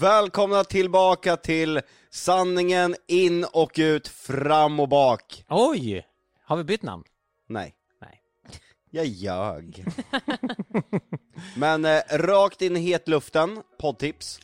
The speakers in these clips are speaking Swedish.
Välkomna tillbaka till sanningen in och ut, fram och bak. Oj! Har vi bytt namn? Nej, Nej. jag ljög. Men eh, rakt in i hetluften, poddtips.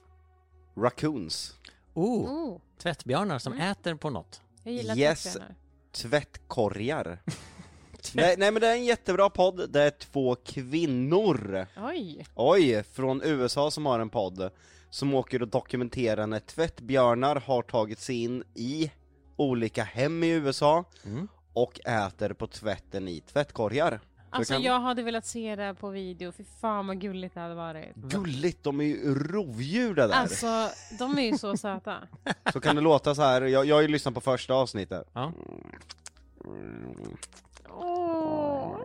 Raccoons. Oh, Oh, tvättbjörnar som Mm. äter på något. jag gillar Yes. tvättbjörnar. Tvättkorgar. nej, nej men det är en jättebra podd, det är två kvinnor. Oj, Oj, från USA som har en podd som åker och dokumenterar när tvättbjörnar har tagit sig in i olika hem i USA Mm. och äter på tvätten i tvättkorgar. Så alltså kan- jag hade velat se det på video, för fan vad gulligt det hade varit. Gulligt, de är ju rovdjur det där. Alltså, de är ju så söta. Så kan det låta så här. jag, jag har ju lyssnat på första avsnittet. Ja. Åh.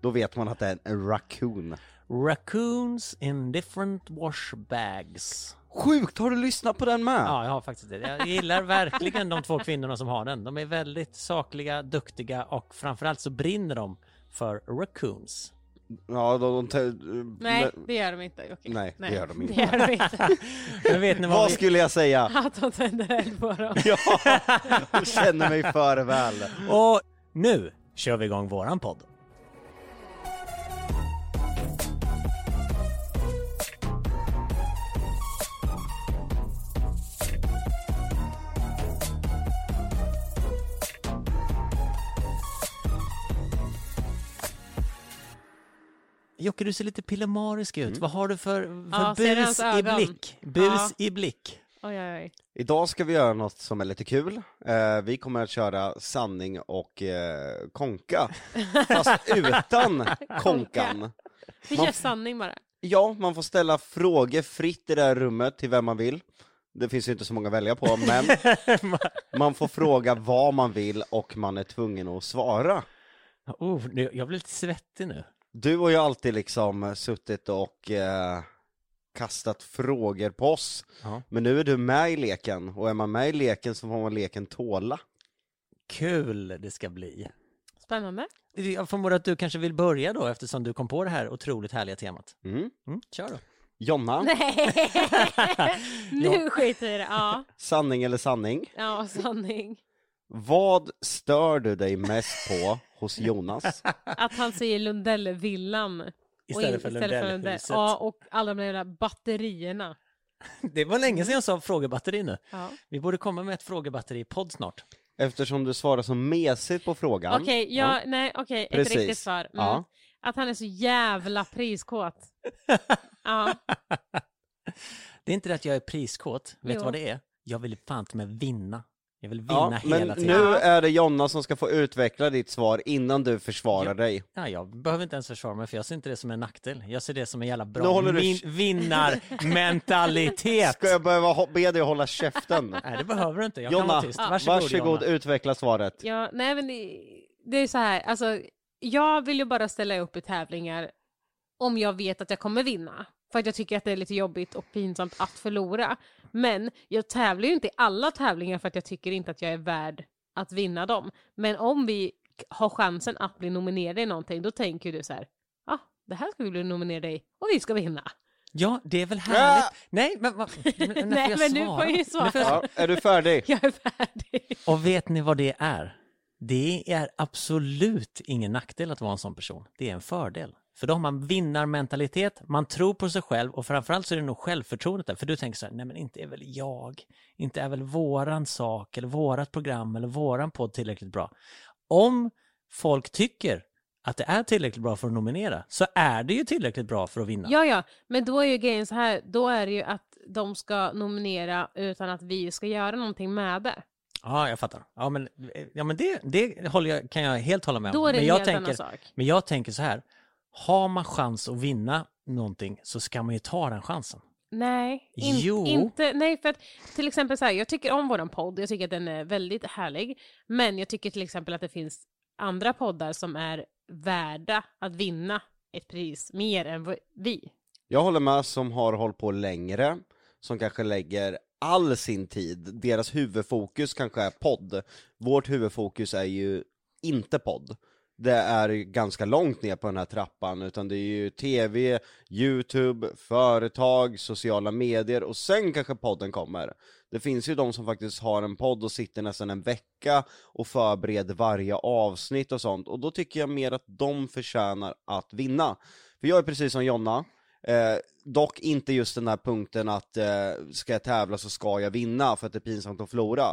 Då vet man att det är en raccoon. Raccoons in different wash bags. Sjukt, har du lyssnat på den med? Ja, jag har faktiskt det. Jag gillar verkligen de två kvinnorna som har den. De är väldigt sakliga, duktiga och framförallt så brinner de för raccoons. Ja, de, de, te- Nej, det gör de inte Jocke. Nej, det gör de inte. Det gör de inte. Men vet ni vad Vad vi... skulle jag säga? Att de tänder eld på dem. Ja, jag känner mig för väl. Och nu kör vi igång våran podd. Jocke, du ser lite pillemarisk ut. Vad har du för, för Ja, bus i blick? Bus Ja. i blick. Oj, oj, oj. Idag ska vi göra något som är lite kul. Eh, vi kommer att köra sanning och eh, konka. Fast utan konkan. Vi Man- kör sanning bara. Ja, man får ställa frågor fritt i det här rummet till vem man vill. Det finns ju inte så många att välja på, men man får fråga vad man vill och man är tvungen att svara. Oh, jag blir lite svettig nu. Du har ju alltid liksom suttit och eh, kastat frågor på oss. Ja. Men nu är du med i leken, och är man med i leken så får man leken tåla. Kul det ska bli. Spännande. Jag förmodar att du kanske vill börja då eftersom du kom på det här otroligt härliga temat. Mm. Mm, kör då. Jonna, Nej, nu skiter vi i det. Ja, sanning eller sanning? ja, sanning. Vad stör du dig mest på hos Jonas? Att han säger Lundellvillan. Istället och för Lundellhuset. Ja, och alla de där batterierna. Det var länge sedan jag sa frågebatteri nu. Ja. Vi borde komma med ett frågebatteri i podd snart. Eftersom du svarar så mesigt på frågan. Okej, ja, nej, okej, ett Precis. riktigt svar. Mm. Ja. Att han är så jävla priskåt. ja, Det är inte det att jag är priskåt. Vet du vad det är? Jag vill fan inte med vinna. Jag vill vinna Ja, men hela tiden. nu är det Jonna som ska få utveckla ditt svar innan du försvarar Ja. dig. Ja, jag behöver inte ens försvara mig för jag ser inte det som en nackdel. Jag ser det som en jävla Nu bra håller du- min- vinnarmentalitet. Ska jag behöva be dig att hålla käften? Nej, det behöver du inte. Jag kan Jonna, vara tyst. Varsågod, varsågod, Jonna. utveckla svaret. ja, nej men det, det är så här, alltså jag vill ju bara ställa upp i tävlingar om jag vet att jag kommer vinna. För att jag tycker att det är lite jobbigt och pinsamt att förlora. Men jag tävlar ju inte i alla tävlingar för att jag tycker inte att jag är värd att vinna dem. Men om vi har chansen att bli nominerade i någonting, då tänker du så här, ja, ah, det här ska vi bli nominerade i och vi ska vinna. Ja, det är väl härligt. Nej, men vad... men- Nej, men nu får jag ju svara. Nu får jag Ja, är du färdig? Jag är färdig. Och vet ni vad det är? Det är absolut ingen nackdel att vara en sån person. Det är en fördel. För då har man vinnarmentalitet, man tror på sig själv och framförallt så är det nog självförtroendet där. För du tänker så här, nej men inte är väl jag, inte är väl våran sak eller vårat program eller våran podd tillräckligt bra. Om folk tycker att det är tillräckligt bra för att nominera så är det ju tillräckligt bra för att vinna. Ja, ja, men då är ju grejen så här, då är det ju att de ska nominera utan att vi ska göra någonting med det. Ja, jag fattar. Ja, men, ja, men det, det håller jag, kan jag helt hålla med om. Då är det men en jag helt tänker, annan sak. Men jag tänker så här, har man chans att vinna någonting så ska man ju ta den chansen. Nej, in, Jo. inte, nej för att till exempel så här, jag tycker om våran podd, jag tycker att den är väldigt härlig, men jag tycker till exempel att det finns andra poddar som är värda att vinna ett pris mer än vi. Jag håller med som har hållit på längre, som kanske lägger all sin tid, deras huvudfokus kanske är podd. Vårt huvudfokus är ju inte podd det är ganska långt ner på den här trappan, utan det är ju tv, youtube, företag, sociala medier och sen kanske podden kommer. Det finns ju de som faktiskt har en podd och sitter nästan en vecka och förbereder varje avsnitt och sånt, och då tycker jag mer att de förtjänar att vinna. För jag är precis som Jonna, Eh, dock inte just den här punkten att eh, ska jag tävla så ska jag vinna för att det är pinsamt att förlora.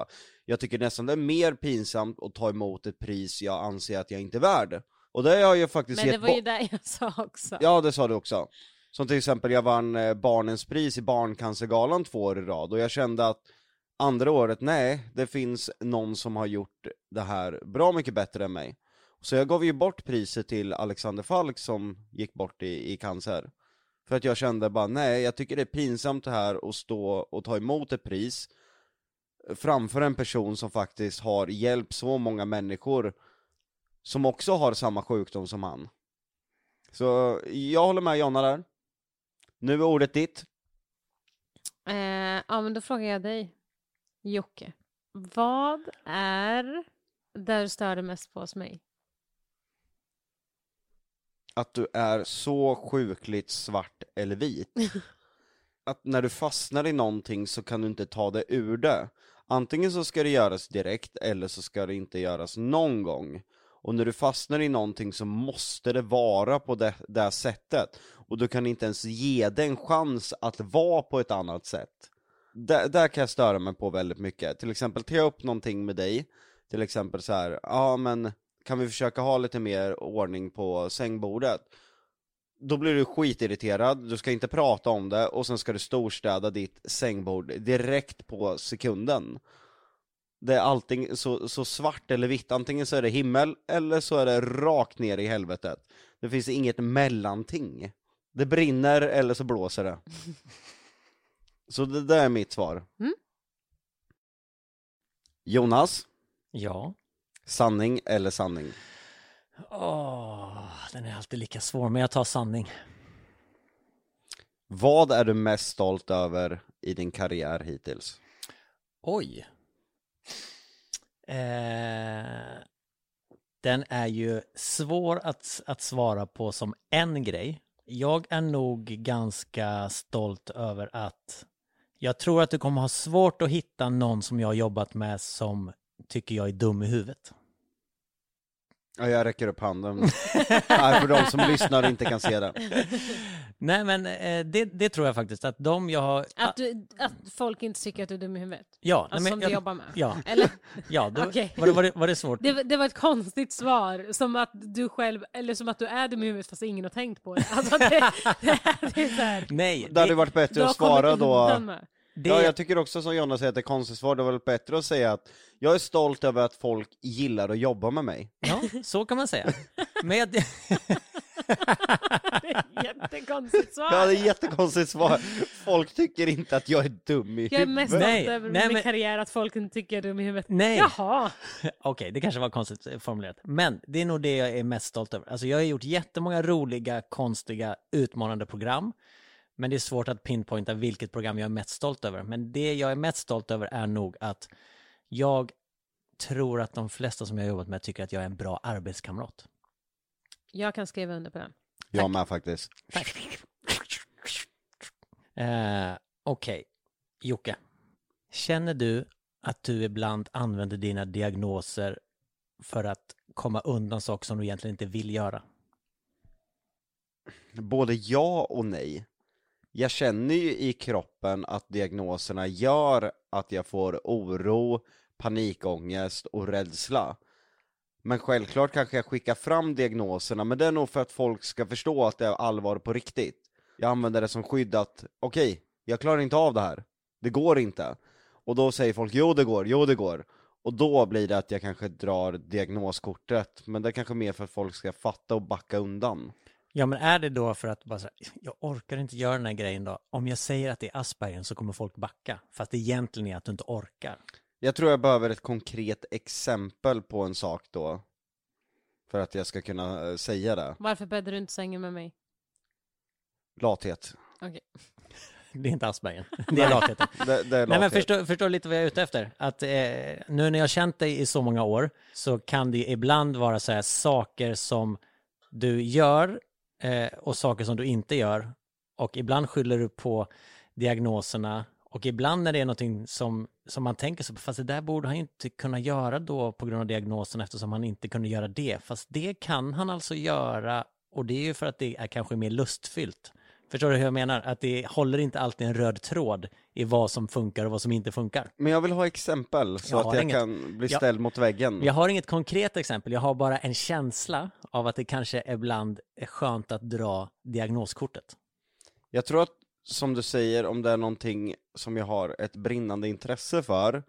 Jag tycker nästan det är mer pinsamt att ta emot ett pris jag anser att jag inte är värd. Och det har jag ju faktiskt Men det var ju det jag sa också. Ja, det sa du också. Som till exempel, jag vann eh, Barnens pris i Barncancergalan två år i rad, och jag kände att andra året, nej, det finns någon som har gjort det här bra mycket bättre än mig. Så jag gav ju bort priset till Alexander Falk som gick bort i, i cancer. För att jag kände bara, nej, jag tycker det är pinsamt det här att stå och ta emot ett pris framför en person som faktiskt har hjälpt så många människor som också har samma sjukdom som han. Så jag håller med Jonna där. Nu är ordet ditt. Eh, ja, men då frågar jag dig, Jocke. Vad är det du stör dig mest på hos mig? Att du är så sjukligt svart eller vit. Att när du fastnar i någonting så kan du inte ta det ur det. Antingen så ska det göras direkt eller så ska det inte göras någon gång. Och när du fastnar i någonting så måste det vara på det, det sättet. Och du kan inte ens ge det en chans att vara på ett annat sätt. Där, där kan jag störa mig på väldigt mycket. Till exempel jag upp någonting med dig, till exempel så här, ja men kan vi försöka ha lite mer ordning på sängbordet? Då blir du skitirriterad, du ska inte prata om det och sen ska du storstäda ditt sängbord direkt på sekunden. Det är allting så, så svart eller vitt, antingen så är det himmel eller så är det rakt ner i helvetet. Det finns inget mellanting. Det brinner eller så blåser det. Så det där är mitt svar. Mm. Jonas, Ja. Sanning eller sanning? Åh, den är alltid lika svår, men jag tar sanning. Vad är du mest stolt över i din karriär hittills? Oj. Eh, den är ju svår att, att svara på som en grej. Jag är nog ganska stolt över att jag tror att du kommer ha svårt att hitta någon som jag har jobbat med som tycker jag är dum i huvudet. Ja, jag räcker upp handen. Nej, för de som lyssnar och inte kan se det. Nej men eh, det, det tror jag faktiskt att de jag har... Att, du, att folk inte tycker att du är dum i huvudet? ja, Alltså nej, men, som jag, du jobbar med? Ja, Eller? ja då, Okej. var, det, var, det, var det svårt? Det, var- det var ett konstigt svar, som att du själv, eller som att du är dum i huvudet fast ingen har tänkt på det. Alltså det, det, det är så här, Nej, Det hade det, varit bättre att svara då. med. Det, Ja, jag tycker också som Jonna säger att det är konstigt svar, det var väl bättre att säga att jag är stolt över att folk gillar att jobba med mig. Ja, så kan man säga. Men jag, Det är jättekonstigt svar. Ja, det är ett jättekonstigt svar. Folk tycker inte att jag är dum i jag är mest huvudet. Nej, stolt över nej, min men- karriär, att folk inte tycker jag är dum i huvudet. nej, Jaha! okej, det kanske var konstigt formulerat. Men det är nog det jag är mest stolt över. Alltså jag har gjort jättemånga roliga, konstiga, utmanande program. Men det är svårt att pinpointa vilket program jag är mest stolt över. Men det jag är mest stolt över är nog att jag tror att de flesta som jag har jobbat med tycker att jag är en bra arbetskamrat. Jag kan skriva under på den. Jag med faktiskt. Eh, Okej, Jocke. Känner du att du ibland använder dina diagnoser för att komma undan saker som du egentligen inte vill göra? Både ja och nej. Jag känner ju i kroppen att diagnoserna gör att jag får oro, panikångest och rädsla. Men självklart kanske jag skickar fram diagnoserna, men det är nog för att folk ska förstå att det är allvar på riktigt. Jag använder det som skydd att, okej, jag klarar inte av det här. Det går inte. Och då säger folk, jo det går, jo det går. Och då blir det att jag kanske drar diagnoskortet, men det är kanske mer för att folk ska fatta och backa undan. Ja, men är det då för att bara så här, jag orkar inte göra den här grejen då. Om jag säger att det är Asperger så kommer folk backa. Fast det egentligen är att du inte orkar. Jag tror jag behöver ett konkret exempel på en sak då. För att jag ska kunna eh, säga det. Varför bäddar du inte sängen med mig? Lathet. Okej. det är inte Asperger. Det är latheten. Det, det är Nej men lathet. förstår, förstår lite vad jag är ute efter. Att eh, nu när jag har känt dig i så många år så kan det ibland vara så här saker som du gör eh, och saker som du inte gör. Och ibland skyller du på diagnoserna och ibland när det är någonting som, som man tänker så, fast det där borde han inte kunna göra då på grund av diagnosen eftersom han inte kunde göra det. Fast det kan han alltså göra och det är ju för att det är kanske mer lustfyllt. Förstår du hur jag menar? Att det håller inte alltid en röd tråd i vad som funkar och vad som inte funkar. Men jag vill ha exempel så Jag att jag inget. kan bli Jag- ställd mot väggen. Jag har inget konkret exempel, jag har bara en känsla av att det kanske ibland är skönt att dra diagnoskortet. Jag tror att, som du säger, om det är någonting som jag har ett brinnande intresse för,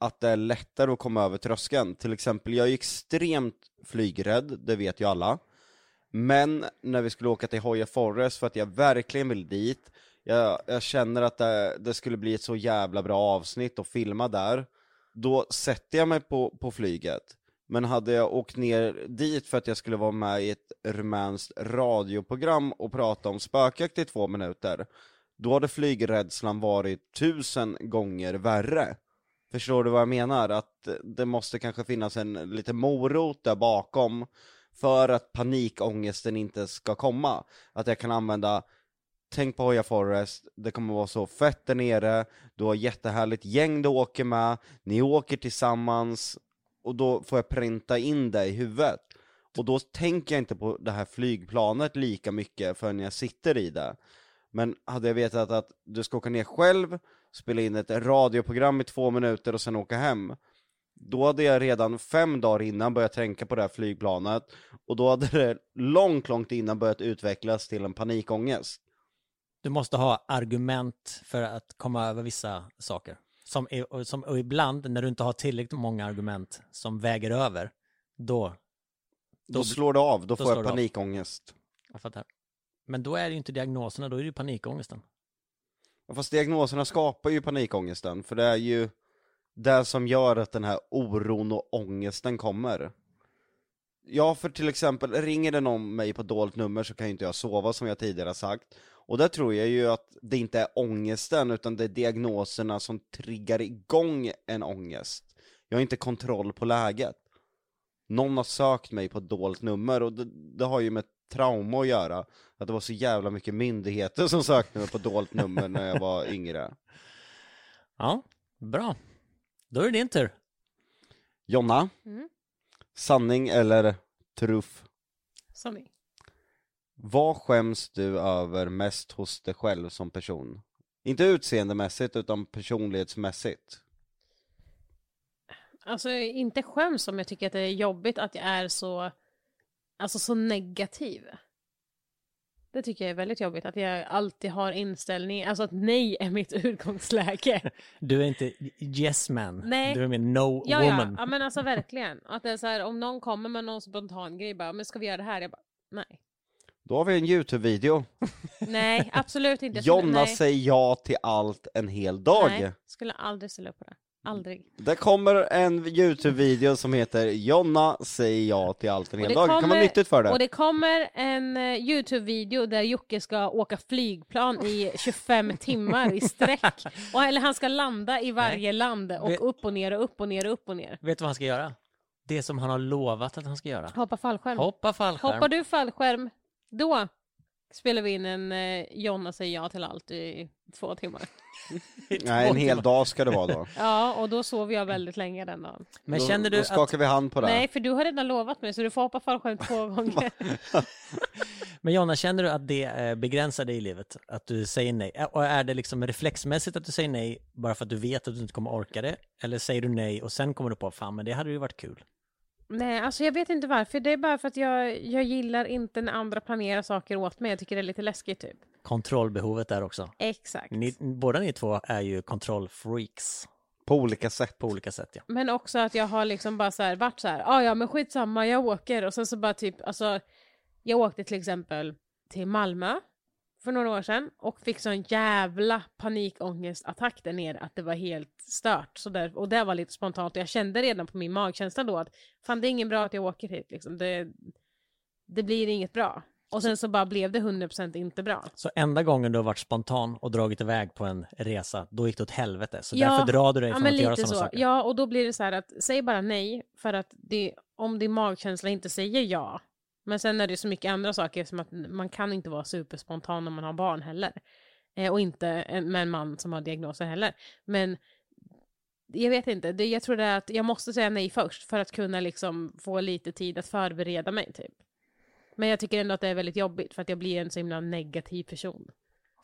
att det är lättare att komma över tröskeln. Till exempel, jag är extremt flygrädd, det vet ju alla. Men när vi skulle åka till Hoya Forest för att jag verkligen vill dit, jag, jag känner att det, det skulle bli ett så jävla bra avsnitt att filma där, då sätter jag mig på, på flyget. Men hade jag åkt ner dit för att jag skulle vara med i ett rumänskt radioprogram och prata om spökjakt i två minuter, då hade flygrädslan varit tusen gånger värre. Förstår du vad jag menar? Att det måste kanske finnas en liten morot där bakom för att panikångesten inte ska komma. Att jag kan använda Tänk på Hoya Forest, det kommer vara så fett där nere, du har jättehärligt gäng du åker med, ni åker tillsammans, och då får jag printa in det i huvudet. Och då tänker jag inte på det här flygplanet lika mycket förrän jag sitter i det. Men hade jag vetat att du ska åka ner själv, spela in ett radioprogram i två minuter och sen åka hem, då hade jag redan fem dagar innan börjat tänka på det här flygplanet, och då hade det långt, långt innan börjat utvecklas till en panikångest. Du måste ha argument för att komma över vissa saker. Som, och som, och ibland när du inte har tillräckligt många argument som väger över, då... Då, slår det av, då, då får jag panikångest. Jag fattar. Men då är det ju inte diagnoserna, då är det ju panikångesten. Ja, Fast diagnoserna skapar ju panikångesten, för det är ju det som gör att den här oron och ångesten kommer. Ja, för till exempel, ringer det någon mig på dolt nummer så kan ju inte jag sova som jag tidigare har sagt. Och där tror jag ju att det inte är ångesten, utan det är diagnoserna som triggar igång en ångest. Jag har inte kontroll på läget. Någon har sökt mig på ett dolt nummer och det, det har ju med trauma att göra. Att det var så jävla mycket myndigheter som sökte mig på dolt nummer när jag var yngre. Ja, bra. Då är det din tur. Jonna, Mm. sanning eller truff? Sanning. Vad skäms du över mest hos dig själv som person? Inte utseendemässigt utan personlighetsmässigt. Alltså inte skäms om jag tycker att det är jobbigt att jag är så, alltså så negativ. Det tycker jag är väldigt jobbigt, att jag alltid har inställning, alltså att nej är mitt utgångsläge. Du är inte yes man, Nej. du är mer no Ja, ja, woman. ja, men alltså verkligen. Att det är så här, om någon kommer med någon spontan grej, bara, men ska vi göra det här? Jag bara, nej. Då har vi en YouTube-video. Nej, absolut inte. Jonna nej. säger ja till allt en hel dag. Nej, skulle aldrig ställa upp på det. Aldrig. Det kommer en YouTube-video som heter Jonna säger ja till allt en hel det dag. Det kan vara kommer- nyttigt för Och det. kommer en eh, Youtube-video där Jocke ska åka flygplan i 25 timmar i sträck. Och, eller han ska landa i varje land och Vet- upp och ner och upp och ner och upp och ner. Vet du vad han ska göra? Det som han har lovat att han ska göra. Hoppa fallskärm. Hoppa fallskärm. Hoppar du fallskärm, då spelar vi in en eh, Jonna säger ja till allt i två timmar. Nej, en hel dag ska det vara då. Ja, och då sover jag väldigt länge den dagen. Men då, känner du då att... skakar vi hand på det. Nej, för du har redan lovat mig så du får hoppa fallskärm två gånger. Men Jonna, känner du att det eh, begränsar dig i livet? Att du säger nej? Ä- Och är det liksom reflexmässigt att du säger nej bara för att du vet att du inte kommer orka det? Eller säger du nej och sen kommer du på, fan men det hade ju varit kul. Nej, alltså jag vet inte varför. Det är bara för att jag, jag gillar inte när andra planerar saker åt mig. Jag tycker det är lite läskigt typ. Kontrollbehovet där också. Exakt. Ni, båda ni två är ju kontrollfreaks På olika sätt. på olika sätt ja. Men också att jag har liksom bara så här, varit så här, ah, ja men skitsamma, jag åker. Och sen så bara typ, alltså, jag åkte till exempel till Malmö för några år sedan och fick sån jävla panikångestattack där nere att det var helt stört. Så där, och det var lite spontant och jag kände redan på min magkänsla då att fan det är inget bra att jag åker hit liksom. Det, det blir inget bra. Och sen så bara blev det 100% inte bra. Så enda gången du har varit spontan och dragit iväg på en resa, då gick det åt helvete. Så Ja, därför drar du dig från att göra sådana så. saker. Ja och då blir det så här att säg bara nej för att det, om din magkänsla inte säger ja. Men sen är det så mycket andra saker som att man kan inte vara superspontan när man har barn heller. Eh, och inte en, med en man som har diagnoser heller. Men jag vet inte, det, jag tror det är att jag måste säga nej först för att kunna liksom få lite tid att förbereda mig typ. Men jag tycker ändå att det är väldigt jobbigt för att jag blir en så himla negativ person.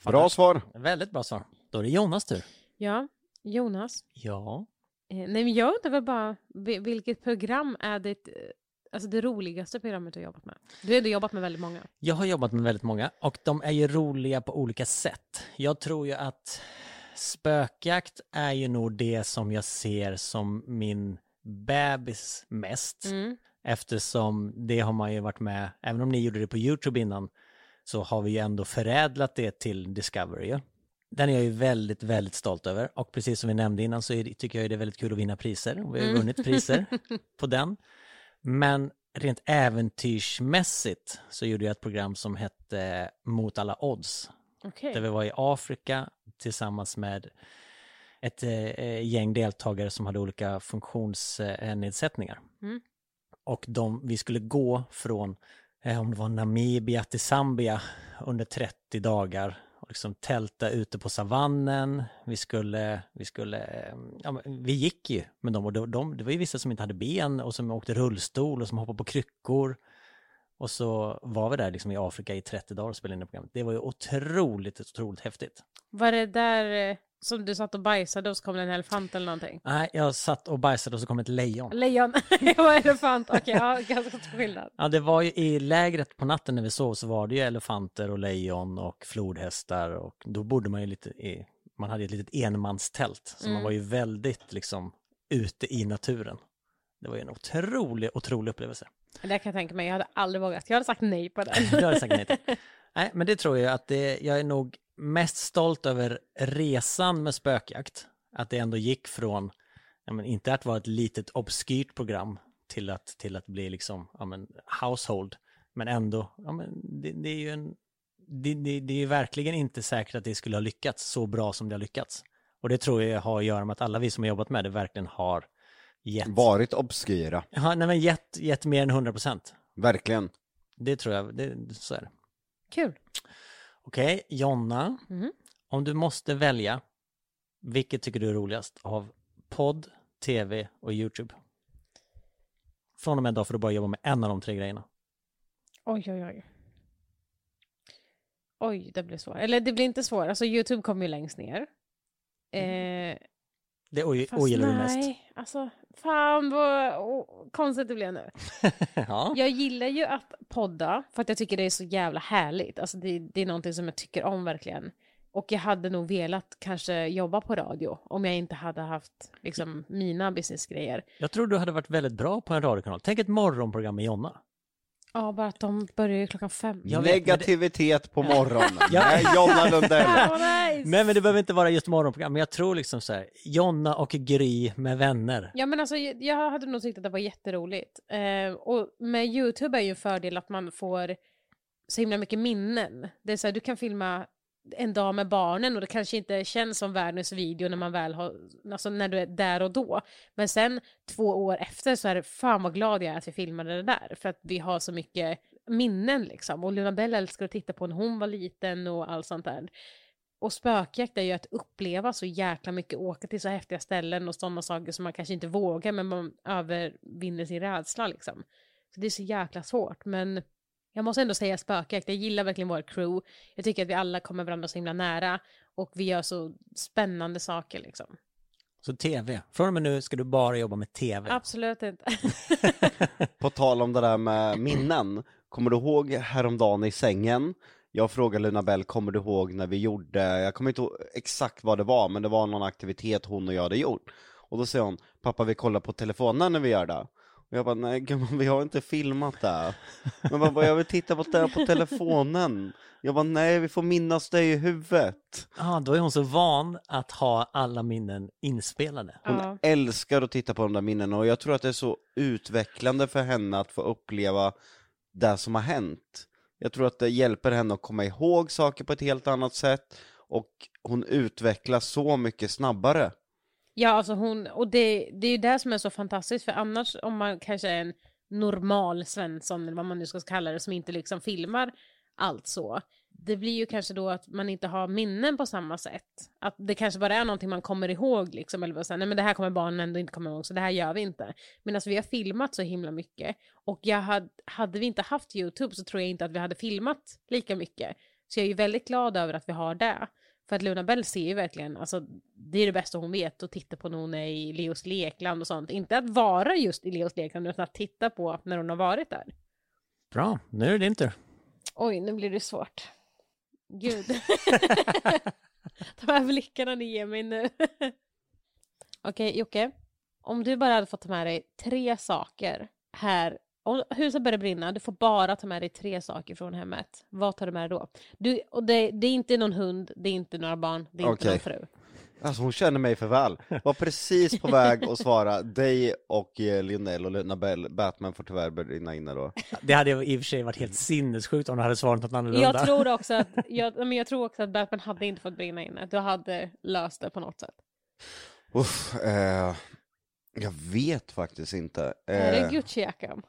Bra svar. Väldigt bra svar. Då är det Jonas tur. Ja, Jonas. Ja. Eh, nej men jag undrar väl bara, vi- vilket program är det, eh, alltså det roligaste programmet du har jobbat med? Du har ändå jobbat med väldigt många. Jag har jobbat med väldigt många och de är ju roliga på olika sätt. Jag tror ju att spökjakt är ju nog det som jag ser som min bebis mest. Mm. Eftersom det har man ju varit med, även om ni gjorde det på YouTube innan, så har vi ju ändå förädlat det till Discovery. ju. Den är jag ju väldigt, väldigt stolt över. Och precis som vi nämnde innan så är tycker jag det är väldigt kul att vinna priser. Och vi har ju Mm. vunnit priser på den. Men rent äventyrsmässigt så gjorde jag ett program som hette Mot alla odds. Okej. Där vi var i Afrika tillsammans med ett eh, gäng deltagare som hade olika funktionsnedsättningar. Mm. Och de, vi skulle gå från, eh, om det var Namibia till Zambia under 30 dagar och liksom tälta ute på savannen. Vi skulle, vi skulle, eh, ja, vi gick ju med dem och de, de, det var ju vissa som inte hade ben och som åkte rullstol och som hoppade på kryckor. Och så var vi där liksom i Afrika i 30 dagar och spelade in det programmet. Det var ju otroligt, otroligt häftigt. Var det där eh, som du satt och bajsade och så kom det en elefant eller någonting? Nej, jag satt och bajsade och så kom ett lejon. Lejon, jag var elefant, okej, ja, ganska stor skillnad. Ja, det var ju i lägret på natten när vi sov så var det ju elefanter och lejon och flodhästar och då bodde man ju lite i, man hade ju ett litet enmanstält så man var ju väldigt liksom ute i naturen. Det var ju en otrolig, otrolig upplevelse. Det kan jag tänka mig, jag hade aldrig vågat. Jag hade sagt nej på den. Du hade sagt nej till. Nej, men det tror jag att det, jag är nog mest stolt över resan med spökjakt. Att det ändå gick från, ja, men inte att vara ett litet obskyrt program till att, till att bli liksom, ja men household. Men ändå, ja men det, det är ju en, det, det, det är ju verkligen inte säkert att det skulle ha lyckats så bra som det har lyckats. Och det tror jag har att göra med att alla vi som har jobbat med det verkligen har gett, Varit obskyra. ja, nej men gett, gett mer än 100 procent. Verkligen. Det tror jag, det, så är det. Kul. Okej, Jonna. Mhm. Om du måste välja, vilket tycker du är roligast av podd, tv och YouTube? Från och med idag får du bara jobba med en av de tre grejerna. Oj, oj, oj. Oj, det blir svårt. Eller det blir inte svårt, alltså YouTube kommer ju längst ner. Eh, Det ogillar du nej, mest. alltså fan vad oh, konstigt det blev nu. ja. Jag gillar ju att podda för att jag tycker det är så jävla härligt. Alltså det, det är någonting som jag tycker om verkligen. Och jag hade nog velat kanske jobba på radio om jag inte hade haft liksom mina businessgrejer. Jag tror du hade varit väldigt bra på en radiokanal. Tänk ett morgonprogram med Jonna. Ja, bara att de börjar ju klockan fem. Jag vet, Negativitet på morgonen. Ja. Nej, Jonna Lundell. Nice. Men, men det behöver inte vara just morgonprogram. Men jag tror liksom så här, Jonna och Gry med vänner. Ja men alltså jag jag hade nog tyckt att det var jätteroligt. Eh, och med YouTube är ju en fördel att man får så himla mycket minnen. Det är så här, du kan filma en dag med barnen och det kanske inte känns som världens video när man väl har, alltså när du är där och då. Men sen två år efter så är det fan vad glad jag är att vi filmade det där. För att vi har så mycket minnen liksom. Och Luna Bell älskar att titta på när hon var liten och allt sånt där. Och spökjakt är ju att uppleva så jäkla mycket, åka till så häftiga ställen och sådana saker som man kanske inte vågar men man övervinner sin rädsla liksom. Så det är så jäkla svårt men jag måste ändå säga spökjakt, jag gillar verkligen vår crew. Jag tycker att vi alla kommer varandra så himla nära och vi gör så spännande saker liksom. Så tv. Från och med nu ska du bara jobba med tv. Absolut inte. På tal om det där med minnen, kommer du ihåg häromdagen i sängen? Jag frågade Luna Bell, kommer du ihåg när vi gjorde, jag kommer inte ihåg exakt vad det var, men det var någon aktivitet hon och jag hade gjort. Och då säger hon, pappa vi kollar på telefonen när vi gör det. Och jag bara, nej gumman vi har inte filmat det. Men bara, jag vill titta på det på telefonen. Jag bara, nej vi får minnas det i huvudet. Ja, då är hon så van att ha alla minnen inspelade. Hon Ja. älskar att titta på de där minnena och jag tror att det är så utvecklande för henne att få uppleva det som har hänt. Jag tror att det hjälper henne att komma ihåg saker på ett helt annat sätt, och hon utvecklas så mycket snabbare. Ja, alltså hon, och det, det är ju det som är så fantastiskt, för annars om man kanske är en normal Svensson, eller vad man nu ska kalla det, som inte liksom filmar allt så, det blir ju kanske då att man inte har minnen på samma sätt. Att det kanske bara är någonting man kommer ihåg liksom, eller bara säga, nej men det här kommer barnen ändå inte komma ihåg, så det här gör vi inte. Men alltså vi har filmat så himla mycket, och jag hade, hade vi inte haft YouTube så tror jag inte att vi hade filmat lika mycket. Så jag är ju väldigt glad över att vi har det. För att Luna Bell ser ju verkligen, alltså det är det bästa hon vet, att titta på när hon är i Leos lekland och sånt. Inte att vara just i Leos lekland, utan att titta på när hon har varit där. Bra, nu är det din tur. Oj, nu blir det svårt. Gud. De här blickarna ni ger mig nu. Okej, Jocke. Om du bara hade fått ta med dig tre saker här. Om huset börjar brinna, du får bara ta med dig tre saker från hemmet. Vad tar du med dig då? Du, och det, det är inte någon hund, det är inte några barn, det är inte Okej. någon fru. Alltså hon känner mig för väl. Var precis på väg att svara dig och eh, Lionel och Luna Bell, Batman får tyvärr brinna inne då. Det hade i och för sig varit helt sinnessjukt om du hade svarat något annorlunda. Jag tror också att, jag, men jag tror också att Batman hade inte fått brinna inne. Du hade löst det på något sätt. Uff, eh, jag vet faktiskt inte. Är det Eh, Gucci-jackan?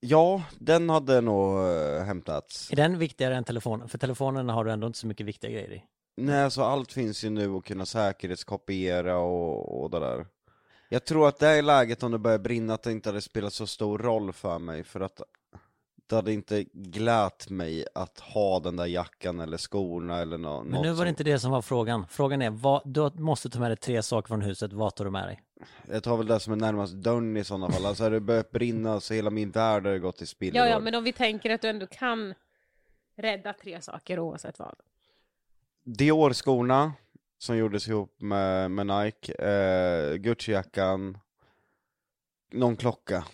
Ja, den hade nog eh, hämtats. Är den viktigare än telefonen? För telefonen har du ändå inte så mycket viktiga grejer i. Nej, så allt finns ju nu att kunna säkerhetskopiera och, och det där. Jag tror att det är läget om det börjar brinna att det inte hade spelat så stor roll för mig, för att det hade inte glät mig att ha den där jackan eller skorna eller nå- något Men nu var det som- inte det som var frågan. Frågan är, vad, du måste ta med dig tre saker från huset, vad tar du med dig? Jag tar väl det som är närmast dörren i sådana fall, alltså hade det börjat brinna så hela min värld hade gått i spillror. Ja, ja, men om vi tänker att du ändå kan rädda tre saker oavsett vad. Dior-skorna, som gjordes ihop med, med Nike, eh, Gucci-jackan, någon klocka.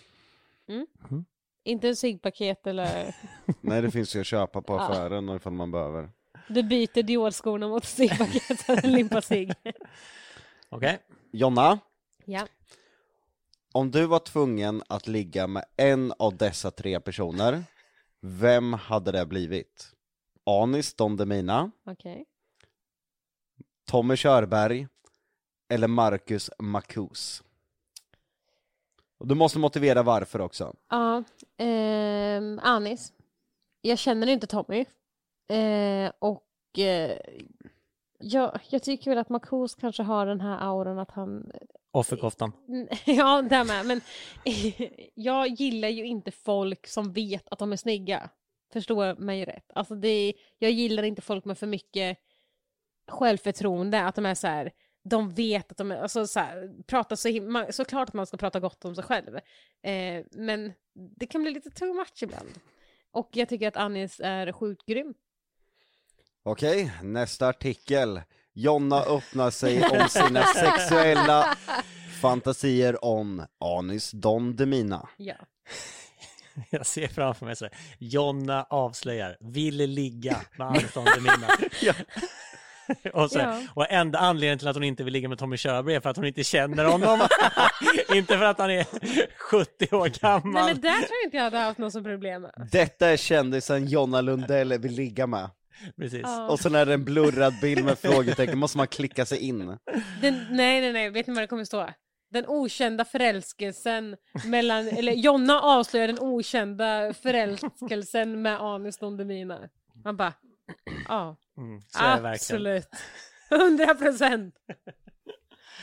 Inte en ciggpaket eller... Nej, det finns ju att köpa på Ja. affären ifall man behöver. Du byter Dior-skorna mot ciggpaket eller en limpa cigg. Okej? Jonna, Ja. om du var tvungen att ligga med en av dessa tre personer, vem hade det blivit? Anis Don Demina, Okej. Tommy Körberg eller Marcus Marcus? Och du måste motivera varför också. Ja, ehm, Anis. Jag känner inte Tommy. Eh, och eh, jag, jag tycker väl att Marcus kanske har den här auran att han... Offerkoftan. ja, det med. Men jag gillar ju inte folk som vet att de är snygga. Förstår mig rätt. Alltså det jag gillar inte folk med för mycket självförtroende. Att de är så här, de vet att de är, alltså så här, pratar så himla, såklart att man ska prata gott om sig själv. Eh, men det kan bli lite too much ibland. Och jag tycker att Anis är sjukt grym. Okej, nästa artikel. Jonna öppnar sig om sina sexuella fantasier om Anis Don Demina. Ja. Jag ser framför mig så här, Jonna avslöjar, vill ligga med Anton Demina. och, så, Ja. och enda anledningen till att hon inte vill ligga med Tommy Körberg är för att hon inte känner honom. inte för att han är 70 år gammal. Nej men där tror jag inte jag hade haft något som problem med. Detta är kändisen Jonna Lundell vill ligga med. Precis. Ja. Och sen är det en blurrad bild med frågetecken, måste man klicka sig in. Den, nej, nej, nej, vet ni vad det kommer stå? Den okända förälskelsen mellan, eller Jonna avslöjar den okända förälskelsen med Anis Don Demina. Man bara, ja, Mm, så är det absolut. Hundra procent.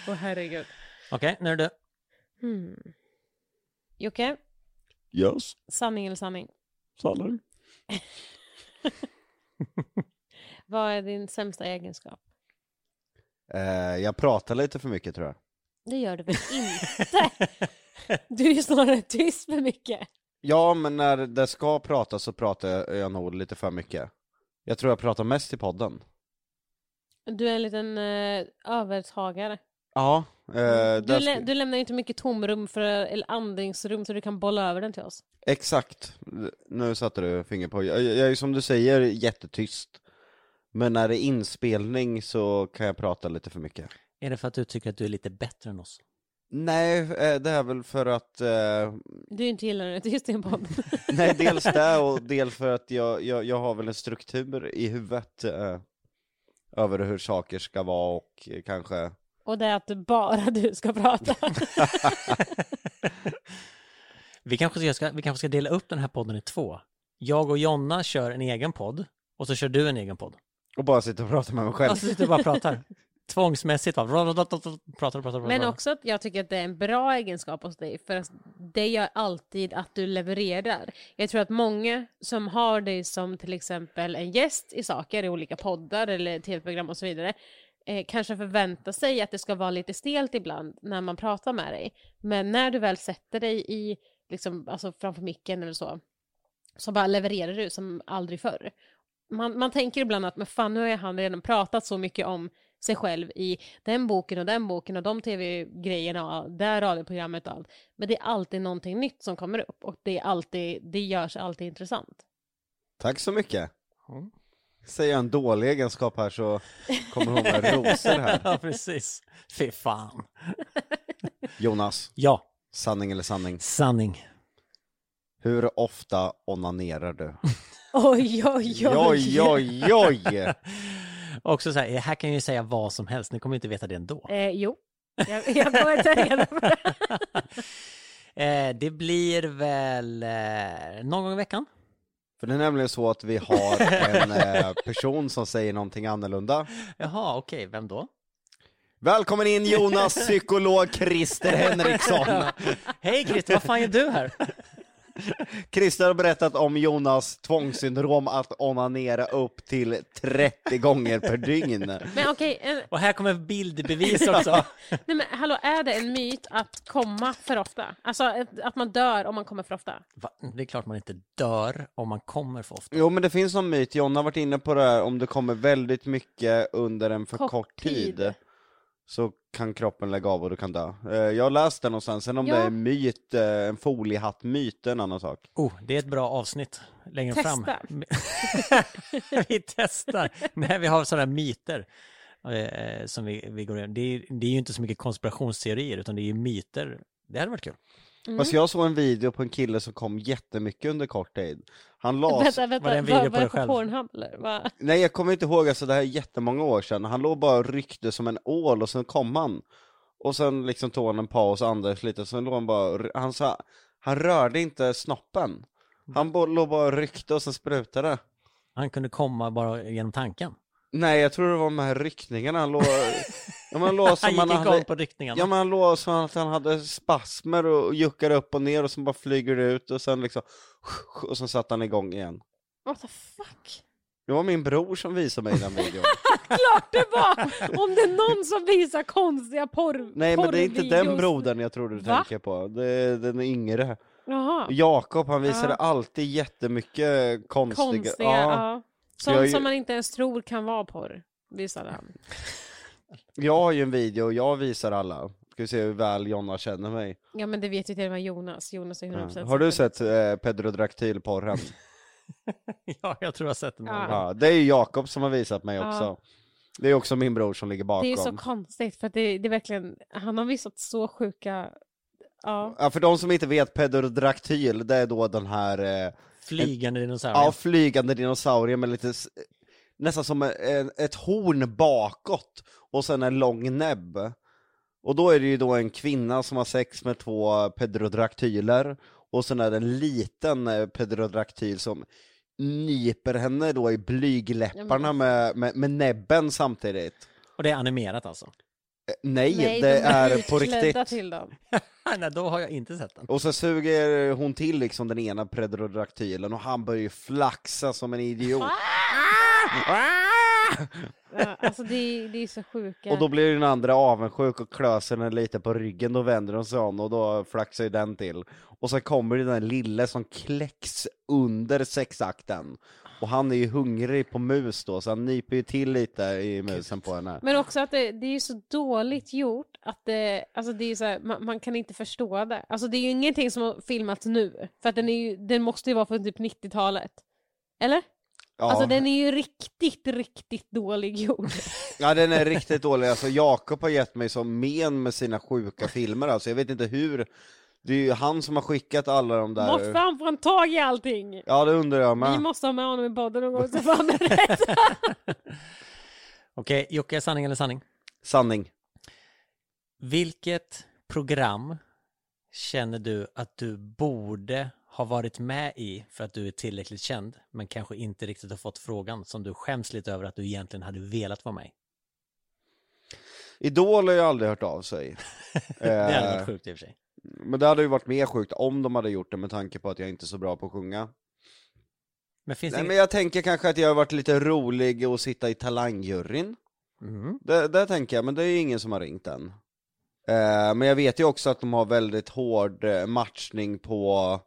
Åh herregud. Okej, nu är du. Hmm. Jocke, Yes, sanning eller sanning? sanning. Vad är din sämsta egenskap? Eh, jag pratar lite för mycket tror jag. Det gör du väl inte? Du är ju snarare tyst för mycket. Ja, men när det ska pratas så pratar jag, nog lite för mycket. Jag tror jag pratar mest i podden. Du är en liten uh, övertagare. Ja, eh, Du, där lä- du lämnar inte mycket tomrum för, eller andningsrum så du kan bolla över den till oss. exakt. Nu satte du finger på. Jag, jag är som du säger jättetyst. Men när det är inspelning så kan jag prata lite för mycket. Är det för att du tycker att du är lite bättre än oss? Nej, eh, det är väl för att, eh, Du inte gillar det, tyst i en podd. nej dels det och dels för att jag, jag, jag har väl en struktur i huvudet eh, över hur saker ska vara och kanske Och det är att bara du ska prata. Vi kanske, ska, vi kanske ska dela upp den här podden i två. Jag och Jonna kör en egen podd och så kör du en egen podd. och bara sitta och prata med mig själv. Och så sitter vi bara och pratar. Tvångsmässigt va? Pratar, pratar, pratar. Men också att jag tycker att det är en bra egenskap hos dig, för att det gör alltid att du levererar. Jag tror att många som har dig som till exempel en gäst i saker, i olika poddar eller tv-program och så vidare, eh, kanske förväntar sig att det ska vara lite stelt ibland när man pratar med dig. Men när du väl sätter dig i, liksom, alltså framför micken eller så, så bara levererar du som aldrig förr. Man, man tänker ibland att men fan, nu har han redan pratat så mycket om sig själv i den boken och den boken och de tv-grejerna och det radioprogrammet och allt. Men det är alltid någonting nytt som kommer upp och det är alltid, det görs alltid intressant. Tack så mycket. Mm. Säger jag en dålig egenskap här så kommer hon med rosor här. Ja, precis. Fy fan. Jonas, Ja, sanning eller sanning? sanning. Hur ofta onanerar du? Oj, oj, Oj, oj, oj! Också så här, här kan jag ju säga vad som helst, ni kommer inte veta det ändå. Eh, jo, jag, jag kommer ta reda på det. Eh, det blir väl eh, någon gång i veckan. För det är nämligen så att vi har en eh, person som säger någonting annorlunda. Jaha, okej, vem då? Välkommen in Jonas, psykolog Christer Henriksson! Hej Christer, vad fan gör du här? Christer har berättat om Jonas tvångssyndrom att onanera upp till 30 gånger per dygn. Men okej, en- Och här kommer bildbevis också. nej men hallå, är det en myt att komma för ofta? Alltså ett- att man dör om man kommer för ofta? Va? Det är klart man inte dör om man kommer för ofta. Jo men det finns någon myt, Jonna har varit inne på det här, om det kommer väldigt mycket under en för Kort kort, tid, tid. Så kan kroppen lägga av och du kan dö. Eh, Jag har läst det någonstans, sen om Ja. det är en myt, eh, en foliehatt-myt är en annan sak. Oh, det är ett bra avsnitt längre Testa. fram. vi testar. Nej, vi har sådana myter eh, som vi, vi går igenom. Det är, det är ju inte så mycket konspirationsteorier utan det är ju myter. Det hade varit kul. Mm. Fast jag såg en video på en kille som kom jättemycket under kort tid. Han la... Vänta, vänta, var det en vad video var på det dig på själv? Pornhub eller? Va? Nej jag kommer inte ihåg, alltså det här är jättemånga år sedan. Han låg bara och ryckte som en ål och sen kom han. Och sen liksom tog han en paus och andades lite, sen låg han bara, han sa, han rörde inte snoppen. Han låg bara och ryckte och sen sprutade. Han kunde komma bara genom tanken. Nej jag tror det var de här ryckningarna, han låg, ja, men han låg som Han han gick igång hade, på ryckningarna. ja men han låg som att han hade spasmer och juckade upp och ner och sen bara flyger det ut och sen liksom, och sen satte han igång igen. What the fuck? Det var min bror som visade mig den videon. Klart det var! Om det är någon som visar konstiga porr Nej men det är inte den brodern jag tror du Va? tänker på, det är den yngre. Jaha, Jakob han visade Ja. alltid jättemycket konstiga, konstiga. ja, Ja. Sånt ju- som man inte ens tror kan vara porr, visade han. Jag har ju en video och jag visar alla. Ska vi se hur väl Jonna känner mig. Ja men det vet ju till och med Jonas. Jonas är 100% Ja. Har du sett eh, pedrodaktilporren? Ja, jag tror jag har sett den. Ja. ja, det är ju Jakob som har visat mig Ja. också. Det är också min bror som ligger bakom. Det är så konstigt för att det, det är verkligen, han har visat så sjuka, ja. Ja, för de som inte vet, pedrodaktyl, det är då den här eh, Flygande dinosaurier. ja, flygande dinosaurier med lite, nästan som en, ett horn bakåt och sen en lång näbb. Och då är det ju då en kvinna som har sex med två pedrodaktyler och sen är det en liten eh, pedrodaktyl som nyper henne då i blygläpparna med, med, med näbben samtidigt. Och det är animerat alltså. Eh, Nej, Nej, det de är på utklädda riktigt. till dem. Nej, då har jag inte sett den. Och så suger hon till liksom den ena predrodaktylen och han börjar ju flaxa som en idiot. Ja, alltså det, är- det är så sjuka. Och då blir den andra avundsjuk och klöser den lite på ryggen, då vänder de sig om och då flaxar ju den till. Och så kommer det den lille som kläcks under sexakten. Och han är ju hungrig på mus då, så han nyper ju till lite i musen på henne. Men också att det, det är så dåligt gjort att det, alltså det är så här, man, man kan inte förstå det. Alltså det är ju ingenting som har filmats nu, för att den, är ju, den måste ju vara från typ 90-talet. Eller? Ja. Alltså den är ju riktigt, riktigt dålig gjord. Ja den är riktigt dålig, alltså Jakob har gett mig som men med sina sjuka filmer alltså, jag vet inte hur Det är ju han som har skickat alla de där Måste han få en tag i allting? Ja det undrar jag Vi med måste ha med honom i podden någon gång så får han berätta. Okej, Jocke, sanning eller sanning? Sanning Vilket program känner du att du borde ha varit med i för att du är tillräckligt känd, men kanske inte riktigt har fått frågan som du skäms lite över att du egentligen hade velat vara med i? Idol har ju aldrig hört av sig Det hade Eh, varit sjukt i och för sig. Men det hade ju varit mer sjukt om de hade gjort det med tanke på att jag inte är så bra på att sjunga. Men finns Nej inget... men jag tänker kanske att jag har varit lite rolig och sitta i talangjuryn. Mm. det, det tänker jag, men det är ju ingen som har ringt än. Eh, Men jag vet ju också att de har väldigt hård eh, matchning på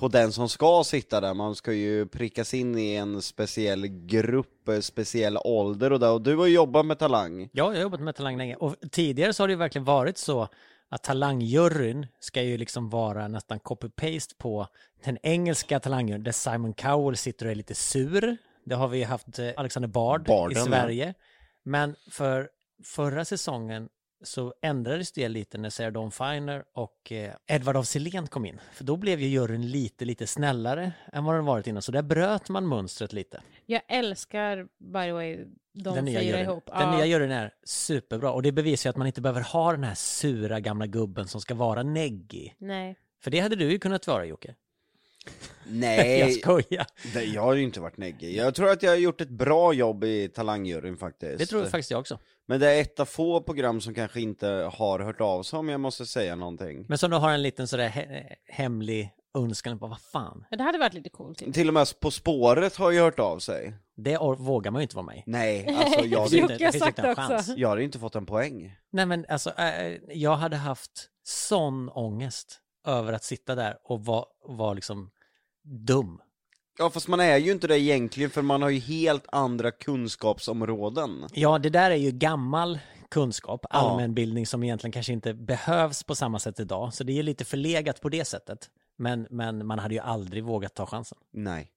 på den som ska sitta där, man ska ju prickas in i en speciell grupp, eh, speciell ålder och där, och du har ju jobbat med Talang. Ja, jag har jobbat med Talang länge. Och tidigare så har det ju verkligen varit så att Talangjuryn ska ju liksom vara nästan copy-paste på den engelska Talangjuryn där Simon Cowell sitter och är lite sur. Det har vi haft eh, Alexander Bard Barden, i ja. Sverige. Men för förra säsongen så ändrades det lite när Sarah Dawn Finer och eh, Edvard af Sillén kom in. För då blev ju juryn lite, lite snällare än vad den varit innan. Så där bröt man mönstret lite. Jag älskar, by the way, de den nya fyra juryn. ihop. Den Ja. nya juryn är superbra och det bevisar ju att man inte behöver ha den här sura gamla gubben som ska vara neggig. Nej. För det hade du ju kunnat vara Jocke. Jag Nej, skojar. det, jag har ju inte varit neggig. Jag tror att jag har gjort ett bra jobb i talangjuryn faktiskt. Det tror faktiskt jag också. Men det är ett av få program som kanske inte har hört av sig om jag måste säga någonting. Men som du har en liten sådär he- hemlig önskan på vad fan. Men det hade varit lite coolt. Typ. Till och med På spåret har ju hört av sig. Det vågar man ju inte vara med i. Nej, alltså jag hade, inte- finns sagt inte en också. chans. jag hade inte fått en poäng. Nej men alltså, äh, jag hade haft sån ångest över att sitta där och vara var liksom dum. Ja fast man är ju inte det egentligen för man har ju helt andra kunskapsområden. Ja, det där är ju gammal kunskap, allmänbildning som egentligen kanske inte behövs på samma sätt idag. Så det är lite förlegat på det sättet. Men, men man hade ju aldrig vågat ta chansen. Nej.